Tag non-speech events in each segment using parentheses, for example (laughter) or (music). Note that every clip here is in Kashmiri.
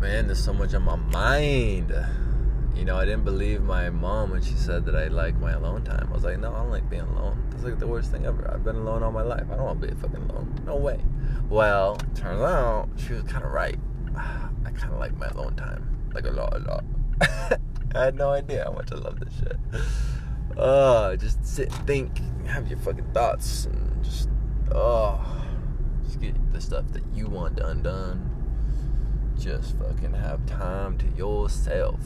man, there's so much on my mind. You know, I didn't believe my mom when she said that I like my alone time. I was like, no, I don't like being alone. That's like the worst thing ever. I've been alone all my life. I don't want to be fucking alone. No way. Well, turns out she was kind of right. (sighs) I kind of like my alone time. Like a lot, a lot. (laughs) I had no idea how much I love this shit. Oh, uh, just sit and think. Have your fucking thoughts. And just, oh. Uh, just get the stuff that you want done done. just fucking have time to yourself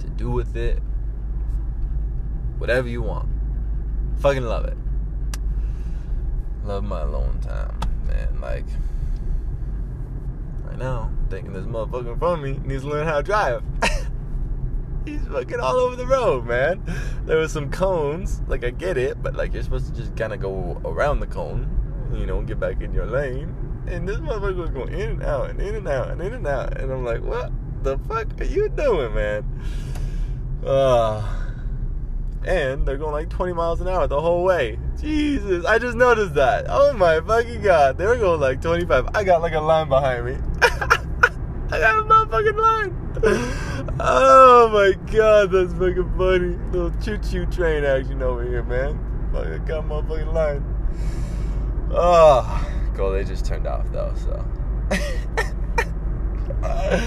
to do with it whatever you want fucking love it love my alone time man like right now I'm thinking this motherfucker from me needs to learn how to drive (laughs) he's fucking all over the road man there was some cones like I get it but like you're supposed to just kind of go around the cone you know and get back in your lane and this motherfucker was going in and out and in and out and in and out and I'm like what the fuck are you doing man uh, and they're going like 20 miles an hour the whole way Jesus I just noticed that oh my fucking god they were going like 25 I got like a line behind me (laughs) I got a motherfucking line oh my god that's fucking funny little choo choo train action over here man fucking got a motherfucking line Oh. vehicle they just turned off though so uh,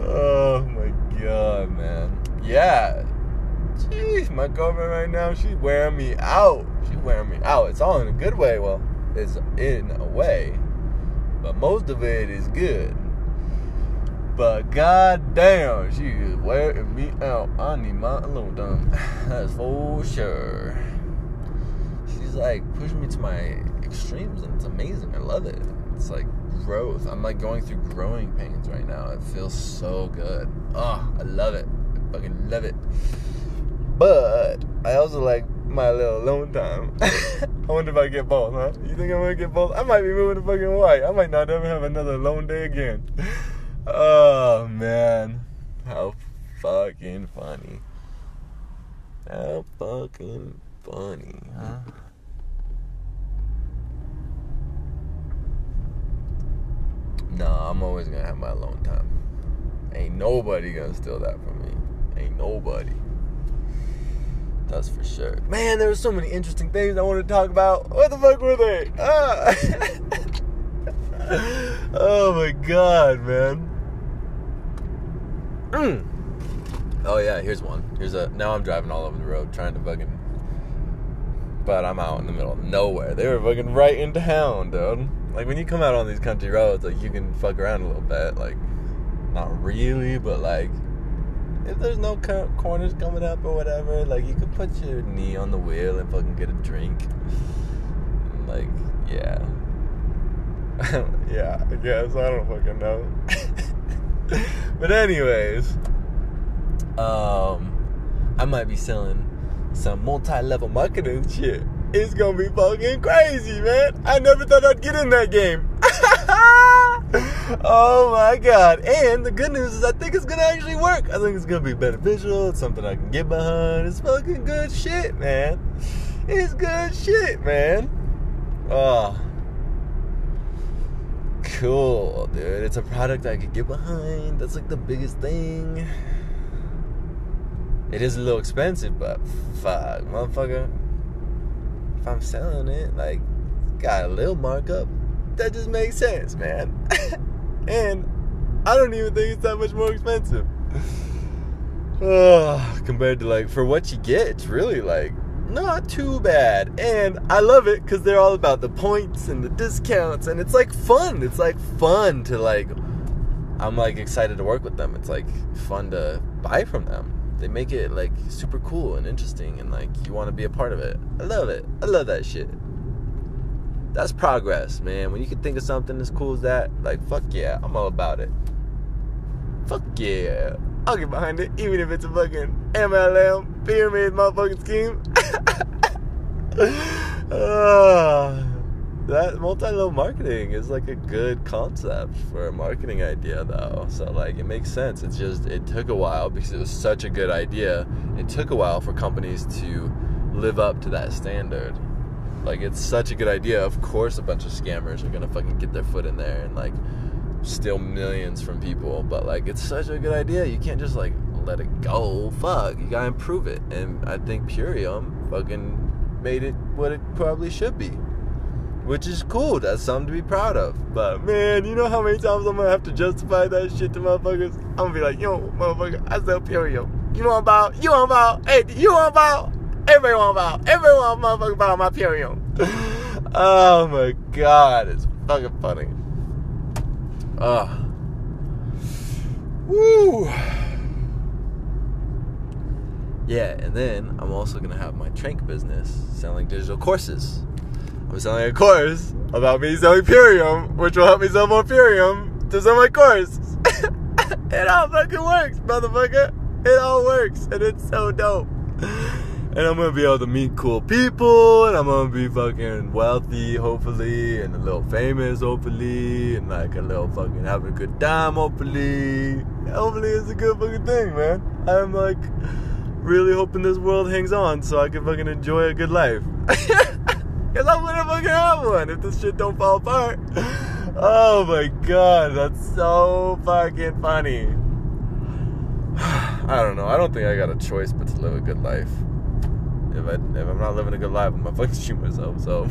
oh my god man yeah jeez my girlfriend right now she's wearing me out she's wearing me out it's all in a good way well it's in a way but most of it is good but god damn, she is wearing me out. I need my little dumb. (sighs) That's for sure. She's like pushing me to my extremes and it's amazing. I love it. It's like growth. I'm like going through growing pains right now. It feels so good. Oh, I love it. I fucking love it. But I also like my little alone time. (laughs) I wonder if I get bald, huh? You think I'm gonna get bald? I might be moving to fucking white. I might not ever have another alone day again. (laughs) oh man. How fucking funny. How fucking funny, huh? No, I'm always gonna have my alone time. Ain't nobody gonna steal that from me. Ain't nobody. That's for sure. Man, there were so many interesting things I wanted to talk about. What the fuck were they? Ah. (laughs) oh my god, man. Mm. Oh yeah, here's one. Here's a. Now I'm driving all over the road trying to fucking. But I'm out in the middle of nowhere. They were fucking right in town, dude. Like, when you come out on these country roads, like, you can fuck around a little bit. Like, not really, but, like, if there's no corners coming up or whatever, like, you could put your knee on the wheel and fucking get a drink. Like, yeah. (laughs) yeah, I guess. I don't fucking know. (laughs) but anyways, um, I might be selling some multi-level marketing shit. it's gonna be fucking crazy, man. I never thought I'd get in that game. (laughs) oh my god. And the good news is I think it's gonna actually work. I think it's gonna be beneficial. It's something I can get behind. It's fucking good shit, man. It's good shit, man. Oh. Cool, dude. It's a product I could get behind. That's like the biggest thing. It is a little expensive, but fuck, motherfucker. I'm selling it. Like, got a little markup. That just makes sense, man. (laughs) and I don't even think it's that much more expensive. oh, (sighs) (sighs) compared to, like, for what you get, it's really, like, not too bad. And I love it because they're all about the points and the discounts. And it's, like, fun. It's, like, fun to, like... I'm like excited to work with them. It's like fun to buy from them. they make it like super cool and interesting and like you want to be a part of it i love it i love that shit that's progress man when you can think of something as cool as that like fuck yeah i'm all about it fuck yeah i'll get behind it even if it's a fucking mlm pyramid motherfucking scheme (laughs) ah. that multi-level marketing is like a good concept for a marketing idea though so like it makes sense it's just it took a while because it was such a good idea it took a while for companies to live up to that standard like it's such a good idea of course a bunch of scammers are gonna fucking get their foot in there and like steal millions from people but like it's such a good idea you can't just like let it go fuck you gotta improve it and i think purium fucking made it what it probably should be which is cool. That's something to be proud of. But man, you know how many times I'm gonna have to justify that shit to motherfuckers? I'm gonna be like, yo, motherfucker, I sell pure yo. You want bow? You want bow? Hey, you want bow? Everybody want bow? Everyone want motherfucker bow my pure (laughs) yo? oh my god, it's fucking funny. Ah. Woo. Yeah, and then I'm also gonna have my trank business selling digital courses. I'm selling a course about me selling Purium, which will help me sell more Purium to sell my course. (laughs) it all fucking works, motherfucker. It all works, and it's so dope. And I'm gonna be able to meet cool people, and I'm gonna be fucking wealthy, hopefully, and a little famous, hopefully, and like a little fucking having a good time, hopefully. Hopefully it's a good fucking thing, man. I'm like really hoping this world hangs on so I can fucking enjoy a good life. (laughs) Cause I'm gonna fuck it out one if this shit don't fall apart. Oh my god, that's so fucking funny. (sighs) I don't know. I don't think I got a choice but to live a good life. If I if I'm not living a good life, I'm gonna fucking (laughs) shoot myself. So,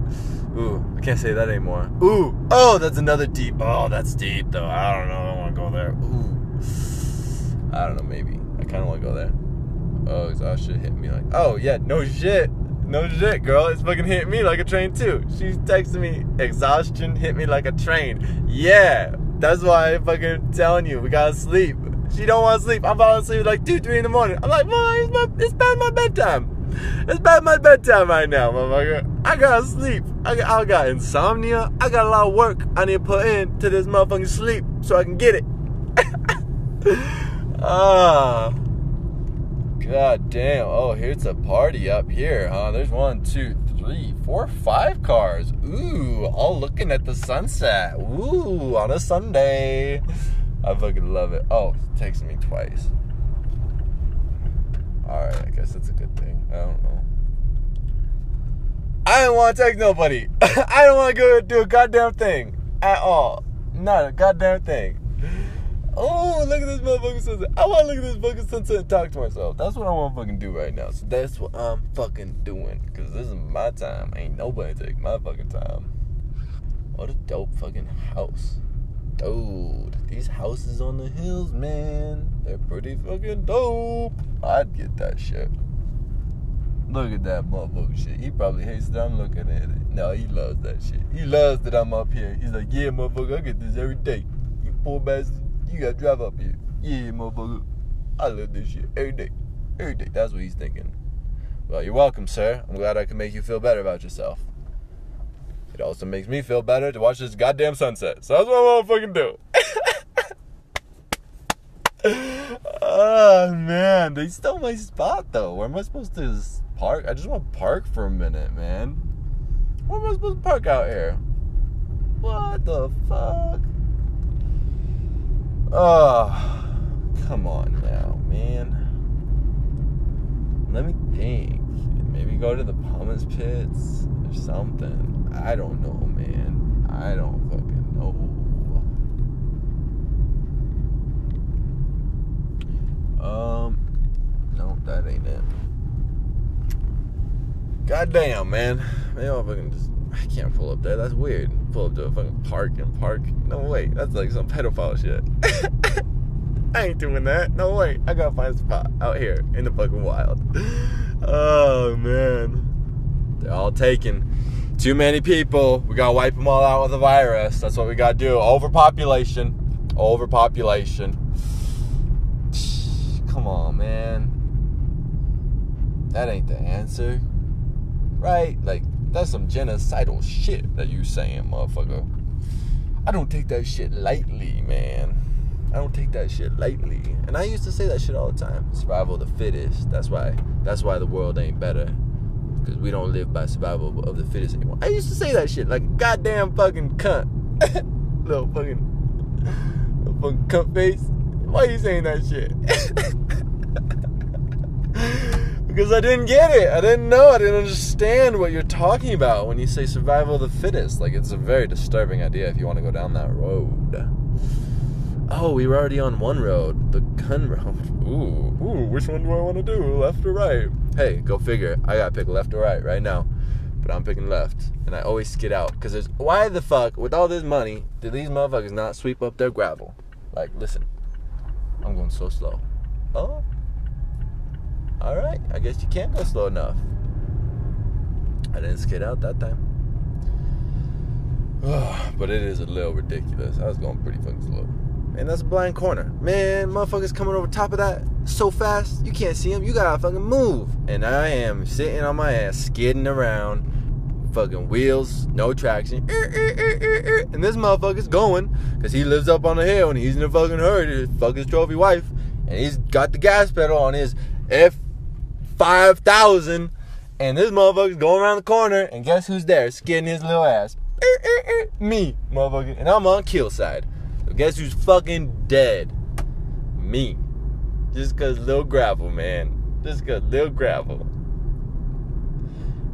(laughs) ooh, I can't say that anymore. Ooh, oh, that's another deep. Oh, that's deep though. I don't know. I want to go there. Ooh, I don't know. Maybe I kind of want to go there. Oh, exhaust shit hit me like. Oh yeah, no shit. No shit, girl. It's fucking hit me like a train, too. She texted me, exhaustion hit me like a train. Yeah. That's why I'm fucking telling you. We got to sleep. She don't want to sleep. I'm falling asleep at like 2, 3 in the morning. I'm like, mom, it's, my, it's bad my bedtime. It's bad my bedtime right now, motherfucker. I got to sleep. I got, I got insomnia. I got a lot of work I need to put in to this motherfucking sleep so I can get it. (laughs) Ah. uh. God damn. Oh, here's a party up here, huh? There's one, two, three, four, five cars. Ooh, all looking at the sunset. Ooh, on a Sunday. I fucking love it. Oh, it takes me twice. All right, I guess that's a good thing. I don't know. I don't want to take nobody. (laughs) I don't want to go do a goddamn thing at all. Not a goddamn thing. Oh, look at this motherfucking sunset. I want to look at this fucking sunset and talk to myself. That's what I want to fucking do right now. So that's what I'm fucking doing. Because this is my time. Ain't nobody take my fucking time. What a dope fucking house. Dude. These houses on the hills, man. They're pretty fucking dope. I'd get that shit. Look at that motherfucking shit. He probably hates that I'm looking at it. No, he loves that shit. He loves that I'm up here. He's like, yeah, motherfucker, I get this every day. You poor bastard. you gotta drive up here. Yeah, motherfucker. I love this shit. Every day. Every day. That's what he's thinking. Well, you're welcome, sir. I'm glad I can make you feel better about yourself. It also makes me feel better to watch this goddamn sunset. So that's what I'm gonna fucking do. oh, (laughs) man. They stole my spot, though. Where am I supposed to park? I just want to park for a minute, man. Where am I supposed to park out here? What the fuck? Oh, come on now, man. Let me think. Maybe go to the Pumas Pits or something. I don't know, man. I don't fucking know. Um, no, that ain't it. Goddamn, man. Maybe I'll fucking just کیٚنٛہہ فوٚل اپ تہِ فرق نہٕ فرق like That's some genocidal shit that you saying, motherfucker. I don't take that shit lightly, man. I don't take that shit lightly. And I used to say that shit all the time. Survival of the fittest. That's why That's why the world ain't better. Because we don't live by survival of the fittest anymore. I used to say that shit like goddamn fucking cunt. (laughs) little fucking... Little fucking cunt face. Why are you saying that shit? (laughs) because I didn't get it. I didn't know. I didn't understand what you're talking about when you say survival of the fittest. Like, it's a very disturbing idea if you want to go down that road. Oh, we were already on one road. The gun road. (laughs) Ooh, ooh, which one do I want to do? Left or right? Hey, go figure. I got to pick left or right right now. But I'm picking left. And I always skid out. Because there's... Why the fuck, with all this money, do these motherfuckers not sweep up their gravel? Like, listen. I'm going so slow. Oh, All right, I guess you can't go slow enough. I didn't skid out that time. Oh, (sighs) but it is a little ridiculous. I was going pretty fucking slow. And that's a blind corner. Man, motherfuckers coming over top of that so fast. You can't see them. You got to fucking move. And I am sitting on my ass skidding around. Fucking wheels, no traction. Er, er, er, and this motherfucker's going because he lives up on the hill and he's in a fucking hurry to fuck his trophy wife. And he's got the gas pedal on his F-250 5,000. And this motherfucker's going around the corner. And guess who's there? Skinning his little ass. Er, er, er, me, motherfucker. And I'm on kill side. So guess who's fucking dead? Me. Just because little gravel, man. Just because little gravel.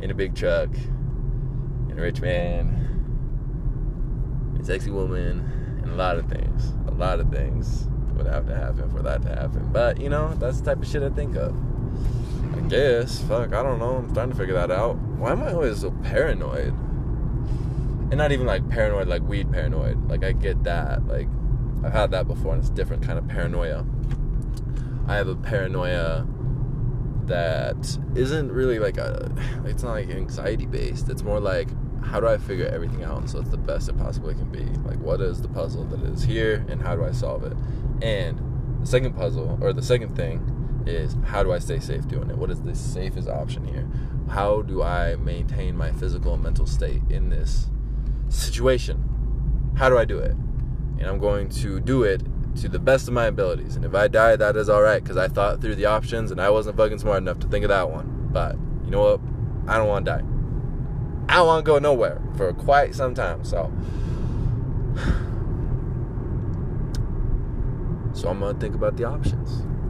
In a big truck. And a rich man. And sexy woman. And a lot of things. A lot of things would have to happen for that to happen. But, you know, that's the type of shit I think of. In case now fig favourite like pheran لَک ویٖٹ فیرنو لایِک دیٹ لایک ڈِفرَنٹ کَہَن فیرنو فیَرنٲیِٹ is really like more like her way figure فزو سکِنٛگ thing how do I physical in this situation here way do it going to do it مےٚ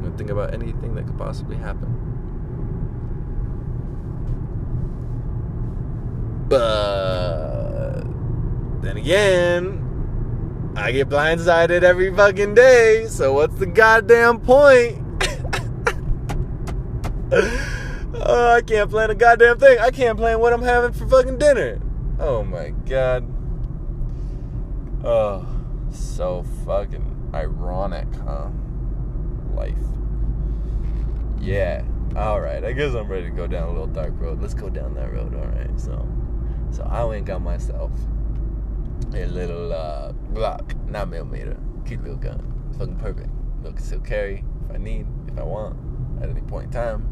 don't think about anything that could possibly happen. But then again, I get blindsided every fucking day. So what's the goddamn point? (laughs) oh, I can't plan a goddamn thing. I can't plan what I'm having for fucking dinner. Oh my god. Oh, so fucking ironic, huh? life. Yeah. All right. I guess I'm ready to go down a little dark road. Let's go down that road. All right. So, so I went and got myself a little uh, Glock, not millimeter, keep little gun. It's fucking perfect. So I can still carry if I need, if I want, at any point in time.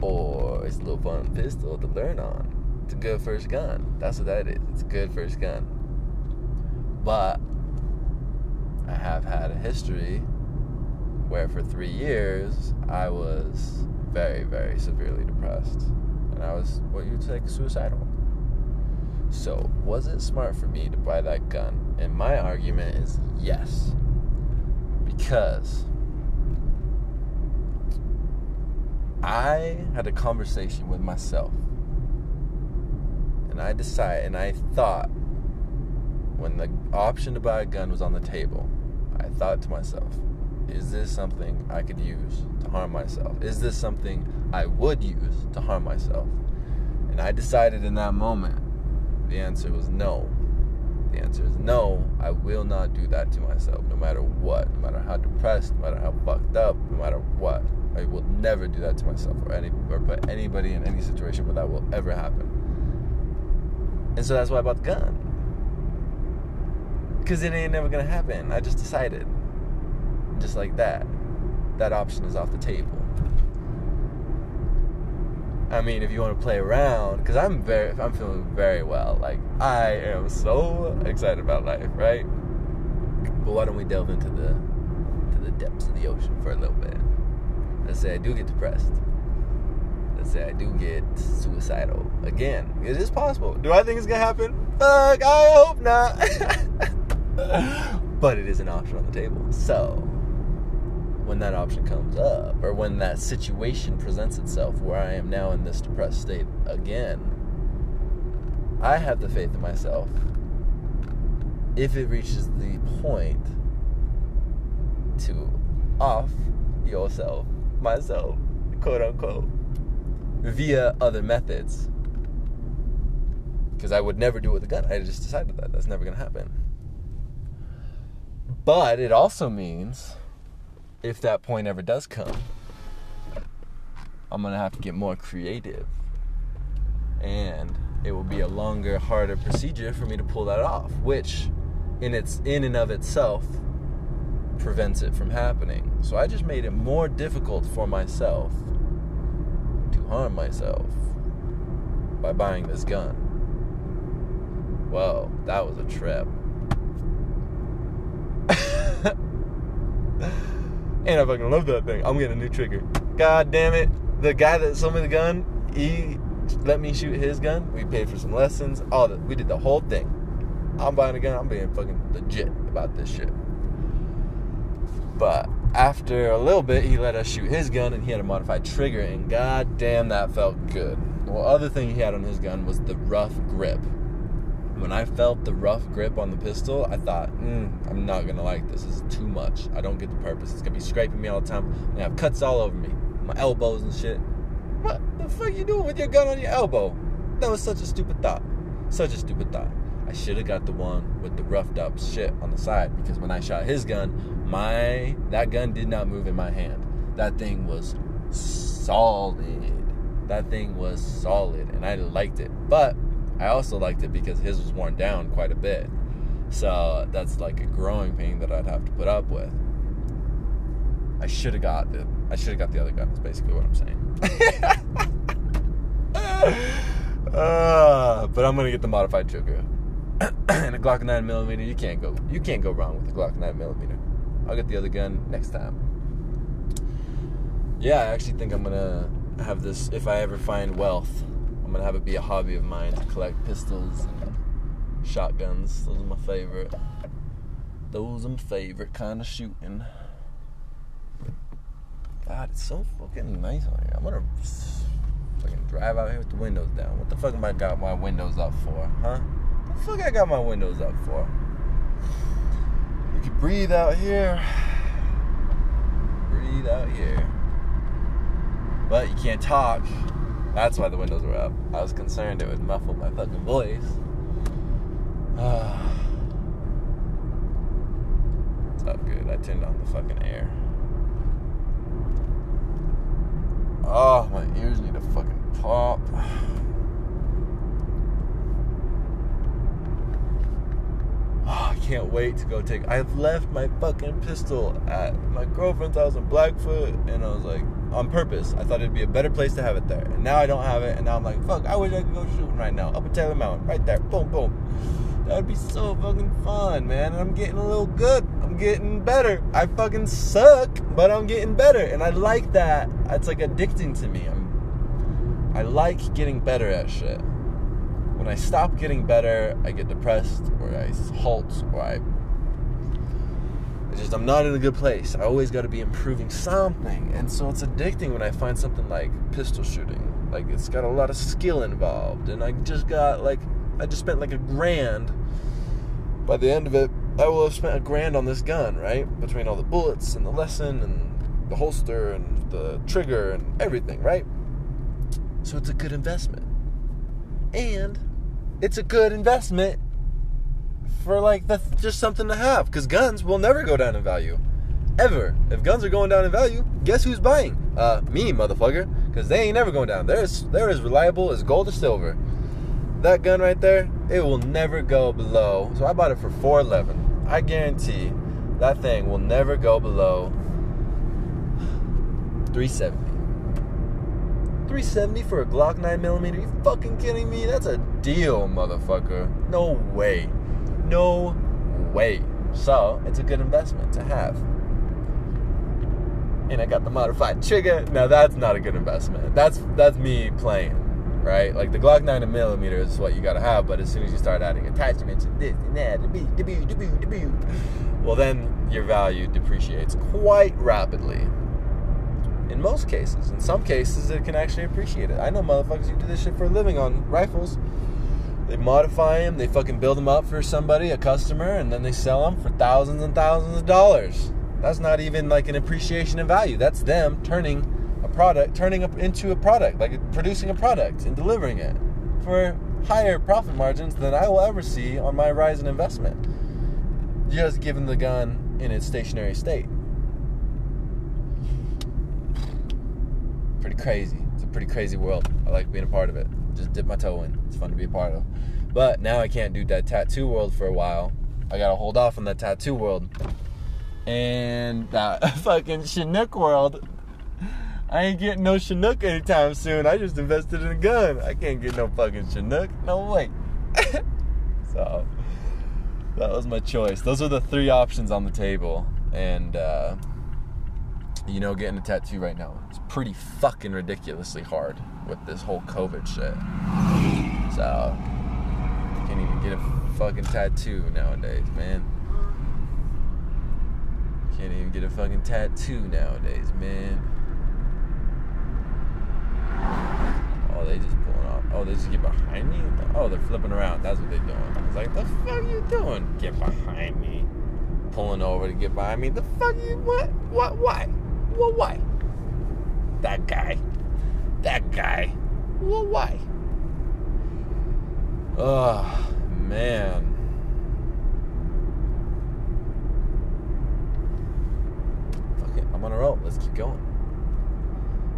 Or it's a little fun pistol to learn on. It's a good first gun. That's what that is. It's a good first gun. But I have had a history we for three years very very super so way like گنڈ مےٚ یَس بِکنو مےٚ is this something I could use to harm myself? Is this something I would use to harm myself? And I decided in that moment, the answer was no. The answer is no, I will not do that to myself, no matter what, no matter how depressed, no matter how fucked up, no matter what. I will never do that to myself or, any, or put anybody in any situation where that will ever happen. And so that's why I bought the gun. Because it ain't never gonna happen. I just decided. just like that. That option is off the table. I mean, if you want to play around, because I'm very, I'm feeling very well. Like I am so excited about life, right? But why don't we delve into the, to the depths of the ocean for a little bit? Let's say I do get depressed. Let's say I do get suicidal again. Is this possible? Do I think it's gonna happen? Fuck! I hope not. (laughs) but it is an option on the table. So, when that option comes up or when that situation presents itself where I am now in this depressed state again I have the faith in myself if it reaches the point to off yourself myself quote unquote via other methods because I would never do it with a gun I just decided that that's never going to happen but it also means more difficult for myself to harm gun that was and I fucking love that thing. I'm getting a new trigger. God damn it. The guy that sold me the gun, he let me shoot his gun. We paid for some lessons. All the, We did the whole thing. I'm buying a gun. I'm being fucking legit about this shit. But after a little bit, he let us shoot his gun, and he had a modified trigger, and god damn, that felt good. Well, other thing he had on his gun was the rough grip. when I felt the rough grip on the pistol, I thought, mm, I'm not going to like this. This is too much. I don't get the purpose. It's going to be scraping me all the time. I'm going to have cuts all over me. My elbows and shit. What the fuck are you doing with your gun on your elbow? That was such a stupid thought. Such a stupid thought. I should have got the one with the roughed up shit on the side. Because when I shot his gun, my that gun did not move in my hand. That thing was solid. That thing was solid. And I liked it. But I also liked it because his was worn down quite a bit. So that's like a growing pain that I'd have to put up with. I should have got it. I should have got the other gun. That's basically what I'm saying. (laughs) uh, but I'm going to get the modified Joku. (coughs) and a Glock 9mm. You can't go You can't go wrong with the Glock 9mm. I'll get the other gun next time. Yeah, I actually think I'm going to have this. If I ever find wealth, I'm gonna have it be a hobby of mine to collect pistols and shotguns. Those are my favorite. Those are my favorite kind of shooting. God, it's so fucking nice on here. I'm gonna fucking drive out here with the windows down. What the fuck am I got my windows up for, huh? What the fuck I got my windows up for? If you breathe out here, breathe out here. But you can't talk. That's why the windows were up. I was concerned it would muffle my fucking voice. That's (sighs) not good. I turned off the fucking air. Oh, my ears need to fucking pop. (sighs) Oh, I can't wait to go take... I left my fucking pistol at my girlfriend's house in Blackfoot. And I was like, on purpose. I thought it'd be a better place to have it there. And now I don't have it, and now I'm like, fuck, I wish I could go shoot one right now. Up at Taylor Mountain, right there. Boom, boom. That would be so fucking fun, man. And I'm getting a little good. I'm getting better. I fucking suck, but I'm getting better. And I like that. It's like addicting to me. I'm, I like getting better at shit. When I stop getting better, I get depressed, or I halt, or I It's just I'm not in a good place. I always got to be improving something. And so it's addicting when I find something like pistol shooting. Like it's got a lot of skill involved. And I just got like, I just spent like a grand. By the end of it, I will have spent a grand on this gun, right? Between all the bullets and the lesson and the holster and the trigger and everything, right? So it's a good investment. And it's a good investment for like the th just something to have because guns will never go down in value ever if guns are going down in value guess who's buying uh me motherfucker because they ain't never going down there's is, there is reliable as gold or silver that gun right there it will never go below so i bought it for 411 i guarantee that thing will never go below 370 370 for a glock 9 millimeter you fucking kidding me that's a deal motherfucker no way no way. So it's a good investment to have. And I got the modified trigger. Now that's not a good investment. That's that's me playing, right? Like the Glock 9 millimeter is what you gotta have. But as soon as you start adding attachments and this and that, well then your value depreciates quite rapidly. In most cases, in some cases, it can actually appreciate it. I know motherfuckers who do this shit for a living on rifles. They modify them. They fucking build them up for somebody, a customer, and then they sell them for thousands and thousands of dollars. That's not even like an appreciation of value. That's them turning a product, turning up into a product, like producing a product and delivering it for higher profit margins than I will ever see on my rise in investment. Just given the gun in its stationary state. Pretty crazy. It's a pretty crazy world. I like being a part of it. just dip my toe in. It's fun to be a part of. But now I can't do that tattoo world for a while. I gotta hold off on that tattoo world. And that (laughs) fucking Chinook world. I ain't getting no Chinook anytime soon. I just invested in a gun. I can't get no fucking Chinook. No way. (laughs) so that was my choice. Those are the three options on the table. And uh, you know, getting a tattoo right now. It's pretty fucking ridiculously hard with this whole COVID shit. So, you can't even get a fucking tattoo nowadays, man. Can't even get a fucking tattoo nowadays, man. Oh, they just pulling off. Oh, they just get behind me? Oh, they're flipping around. That's what they're doing. I was like, the fuck are you doing? Get behind me. Pulling over to get by me. The fuck are you, what, what, what? Well, why? That guy. That guy. Well, why? Oh, ah, man. On a roll. Let's keep going.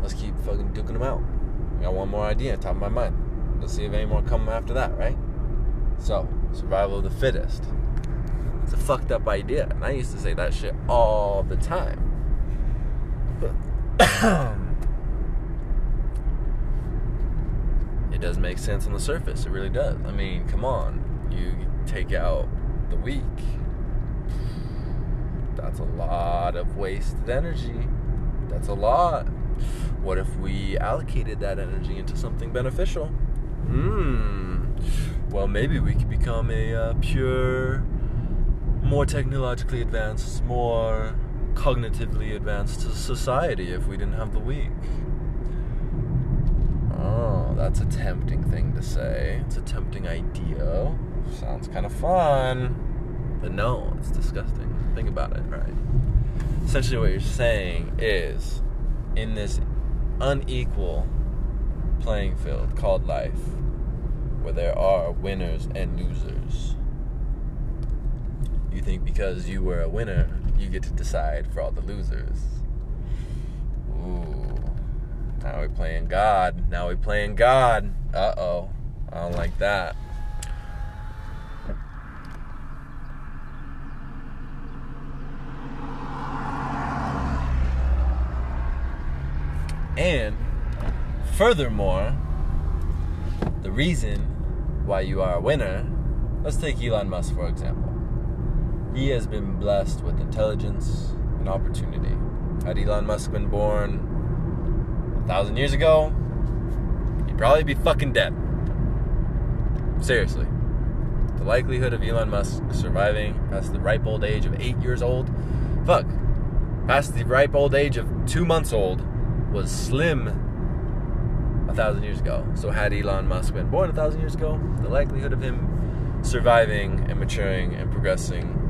Let's keep fucking duking them out. I got one more idea on top of my mind. Let's see if any more come after that, right? So, survival of the fittest. It's a fucked up idea. And I used to say that shit all the time. (coughs) it doesn't make sense on the surface. It really does. I mean, come on. You take out the weak. That's a lot of wasted energy. That's a lot. What if we allocated that energy into something beneficial? Hmm. Well, maybe we could become a uh, pure, more technologically advanced, more cognitively advanced to society if we didn't have the weak. Oh, that's a tempting thing to say. It's a tempting idea. Sounds kind of fun. But no, it's disgusting. Think about it, right? Essentially what you're saying is, in this unequal playing field called life, where there are winners and losers, you think because you were a winner further موریٖز way younger miss ف he has been blessed with intelligence and opportunity. Had Elon Musk been born a thousand years ago, he'd probably be fucking dead. Seriously. The likelihood of Elon Musk surviving past the ripe old age of eight years old, fuck, past the ripe old age of two months old, was slim a thousand years ago. So had Elon Musk been born a thousand years ago, the likelihood of him surviving and maturing and progressing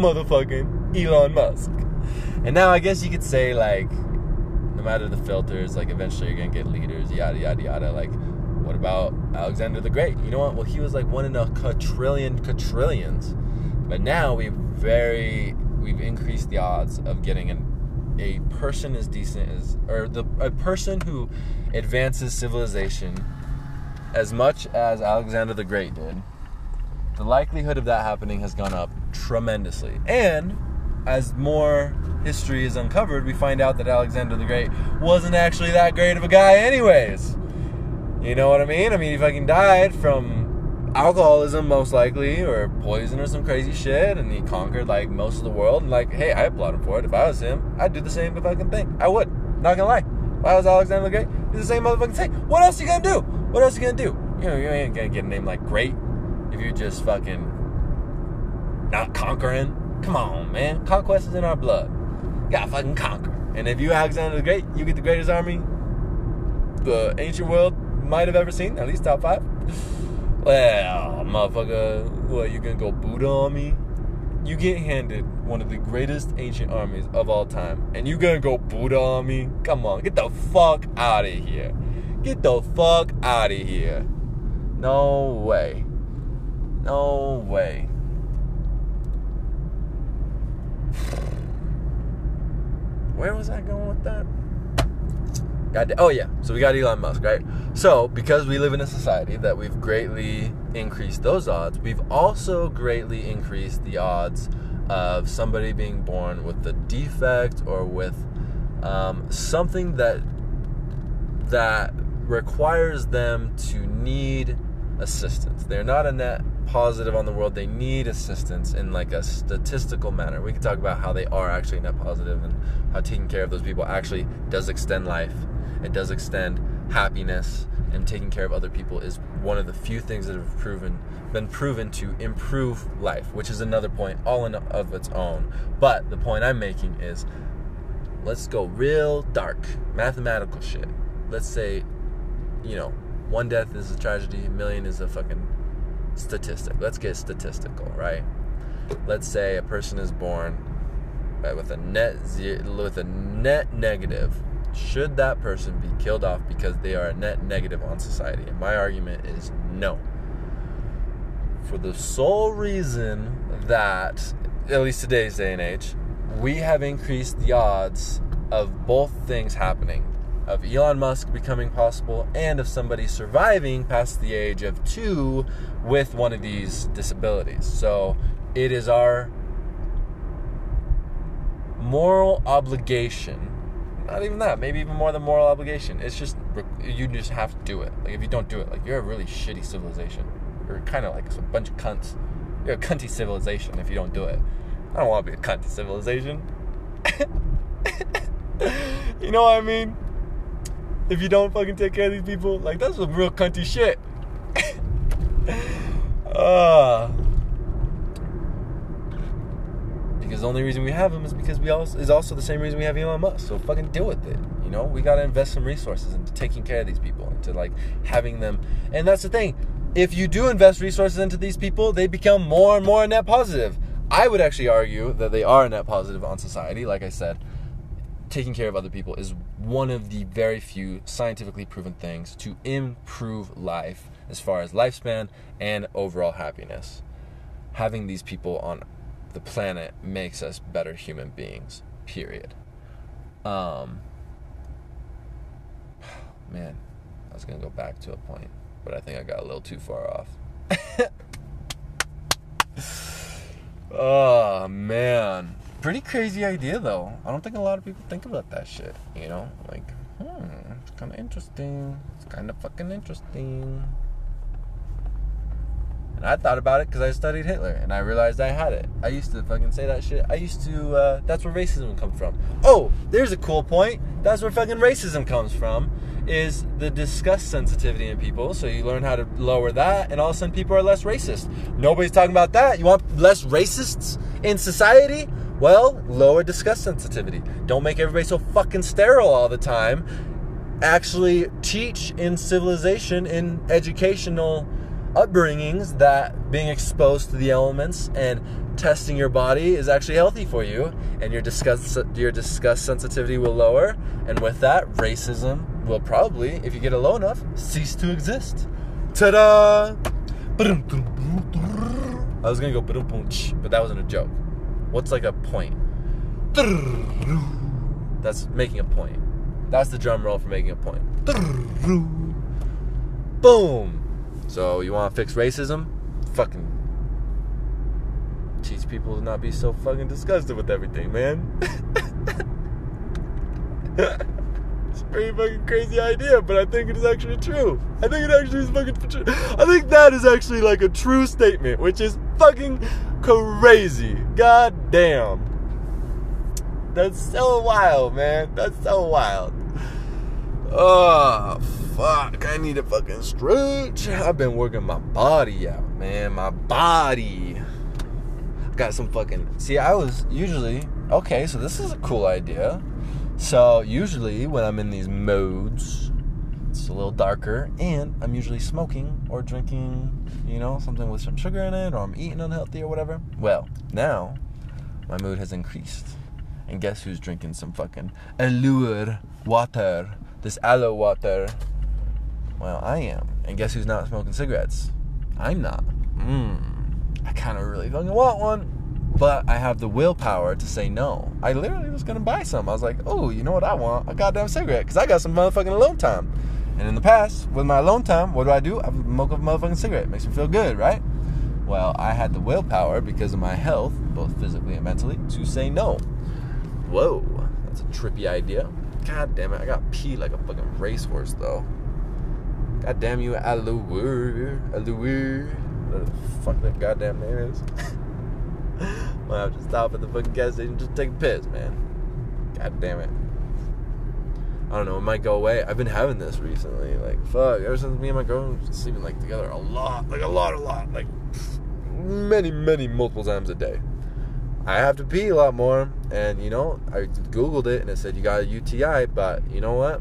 ڈر the great like tremendously. And as more history is uncovered, we find out that Alexander the Great wasn't actually that great of a guy anyways. You know what I mean? I mean, he fucking died from alcoholism, most likely, or poison or some crazy shit, and he conquered, like, most of the world. And, like, hey, I applaud him for it. If I was him, I'd do the same fucking thing. I would. Not gonna lie. If I was Alexander the Great, do the same motherfucking thing. What else are you gonna do? What else are you gonna do? You know, you ain't gonna get a name like Great if you just fucking not conquering. Come on, man. Conquest is in our blood. You gotta fucking conquer. And if you Alexander the Great, you get the greatest army the ancient world might have ever seen. At least top five. (sighs) Well, motherfucker, what, you gonna go Buddha on me? You get handed one of the greatest ancient armies of all time, and you gonna go Buddha on me? Come on, get the fuck out of here. Get the fuck out of here. No way. No way. So because we live in a society increase that we also grey increase the out somebody being born with defect or with something requires them to need ایٚسٹین there in positive on the world, they need assistance in like a statistical manner. We can talk about how they are actually net positive and how taking care of those people actually does extend life. It does extend happiness, and taking care of other people is one of the few things that have been proven to improve life, which is another point all in of its own. But the point I'm making is, let's go real dark, mathematical shit. Let's say, you know, 1 death is a tragedy, 1 million is a fucking statistic. Let's get statistical, right? Let's say a person is born right, with a net zero, with a net negative. Should that person be killed off because they are a net negative on society? And my argument is no. For the sole reason that, at least today's day and age, we have increased the odds of both things happening. of Elon Musk becoming possible and of somebody surviving past the age of two with one of these disabilities. So it is our moral obligation, not even that, maybe even more than moral obligation, it's just, you just have to do it. Like if you don't do it, like you're a really shitty civilization. You're kind of like a bunch of cunts. You're a cunty civilization if you don't do it. I don't want to be a cunty civilization. (laughs) you know what I mean? if you don't fucking take care of these people. Like, that's some real cunty shit. uh, (laughs) because the only reason we have them is because we also, is also the same reason we have Elon Musk. So fucking deal with it. You know, we got to invest some resources into taking care of these people, into like having them. And that's the thing. If you do invest resources into these people, they become more and more net positive. I would actually argue that they are a net positive on society, like I said. Taking care the people is one of the very few scientifically things to improve life as far as life span and overall happiness hang these people on the plane makes either human beings pretty crazy idea though i don't think a lot of people think about that shit you know like hmm it's kind of interesting it's kind of fucking interesting and i thought about it because i studied hitler and i realized i had it i used to fucking say that shit i used to uh that's where racism comes from oh there's a cool point that's where fucking racism comes from is the disgust sensitivity in people so you learn how to lower that and all of a sudden people are less racist nobody's talking about that you want less racists in society Well, lower disgust sensitivity. Don't make everybody so fucking sterile all the time. Actually teach in civilization, in educational upbringings, that being exposed to the elements and testing your body is actually healthy for you. And your disgust, your disgust sensitivity will lower. And with that, racism will probably, if you get it low enough, cease to exist. Ta-da! I was going to go, but that wasn't a joke. What's like a point? That's making a point. That's the drum roll for making a point. Boom. So you want to fix racism? Fucking teach people to not be so fucking disgusted with everything, man. (laughs) it's a pretty fucking crazy idea, but I think it is actually true. I think it actually is fucking true. I think that is actually like a true statement, which is fucking crazy. God damn. That's so wild, man. That's so wild. Oh, fuck. I need to fucking stretch. I've been working my body out, man. My body. I've got some fucking... See, I was usually... Okay, so this is a cool idea. So, usually, when I'm in these modes it's a little darker and I'm usually smoking or drinking, you know, something with some sugar in it or I'm eating unhealthy or whatever. Well, now my mood has increased. And guess who's drinking some fucking allure water, this aloe water? Well, I am. And guess who's not smoking cigarettes? I'm not. Mmm. I kind of really don't want one. But I have the willpower to say no. I literally was going to buy some. I was like, oh, you know what I want? A goddamn cigarette. Because I got some motherfucking alone time. And in the past, with my alone time, what do I do? I smoke a motherfucking cigarette. It makes me feel good, right? Well, I had the willpower because of my health, both physically and mentally, to say no. Whoa, that's a trippy idea. God damn it, I got pee like a fucking racehorse, though. God damn you, Alouir, Alouir. What the fuck that goddamn name is? (laughs) Might have to stop at the fucking gas station and just take a piss, man. God damn it. I don't know, it might go away. I've been having this recently. Like, fuck, ever since me and my girlfriend have been sleeping, like, together a lot. Like, a lot, a lot. Like, many, many multiple times a day. I have to pee a lot more. And, you know, I Googled it, and it said, you got a UTI. But, you know what?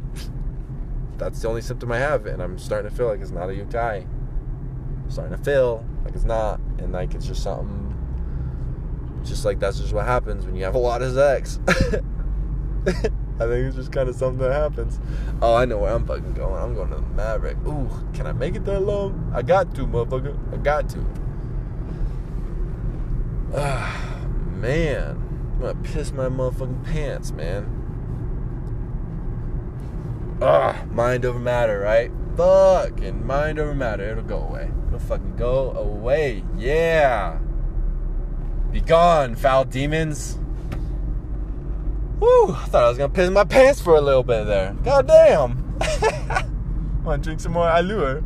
That's the only symptom I have. And I'm starting to feel like it's not a UTI. I'm starting to feel like it's not. And, like, it's just something. Just, like, that's just what happens when you have a lot of sex. (laughs) I think it's just kind of something that happens. Oh, I know where I'm fucking going. I'm going to the Maverick. Ooh, can I make it that long? I got to, motherfucker. I got to. Ah, man. I'm going to piss my motherfucking pants, man. Ah, mind over matter, right? Fucking mind over matter. It'll go away. It'll fucking go away. Yeah. Be gone, foul demons. Whew, I thought I was going to piss my pants for a little bit there. God damn. I (laughs) want to drink some more Allure.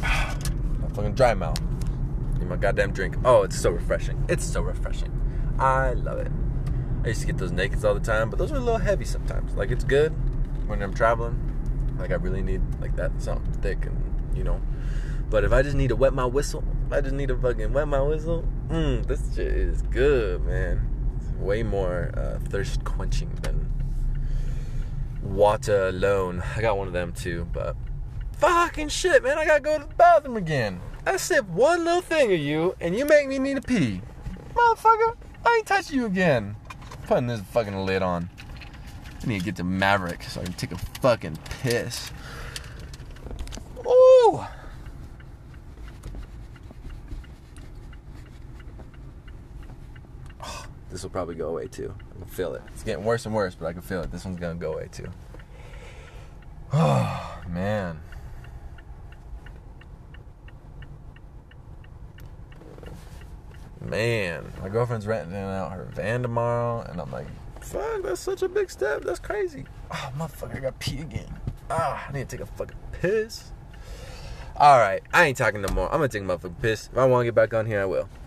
I'm going to dry my mouth. Give my goddamn drink. Oh, it's so refreshing. It's so refreshing. I love it. I used to get those naked all the time, but those are a little heavy sometimes. Like, it's good when I'm traveling. Like, I really need, like, that something thick and, you know. But if I just need to wet my whistle, if I just need to fucking wet my whistle, mm, this shit is good, man. way more uh, thirst quenching than water alone. I got one of them too, but fucking shit, man. I gotta go to the bathroom again. I sip one little thing of you and you make me need to pee. Motherfucker, I ain't touch you again. I'm putting this fucking lid on. I need to get to Maverick so I can take a fucking piss. Ooh! this will probably go away too. I can feel it. It's getting worse and worse, but I can feel it. This one's gonna go away too. (sighs) Oh, man. Man, my girlfriend's renting out her van tomorrow, and I'm like, fuck, that's such a big step. That's crazy. Oh, motherfucker, I got pee again. Ah, oh, I need to take a fucking piss. All right, I ain't talking no more. I'm gonna take a motherfucking piss. If I want to get back on here, I will.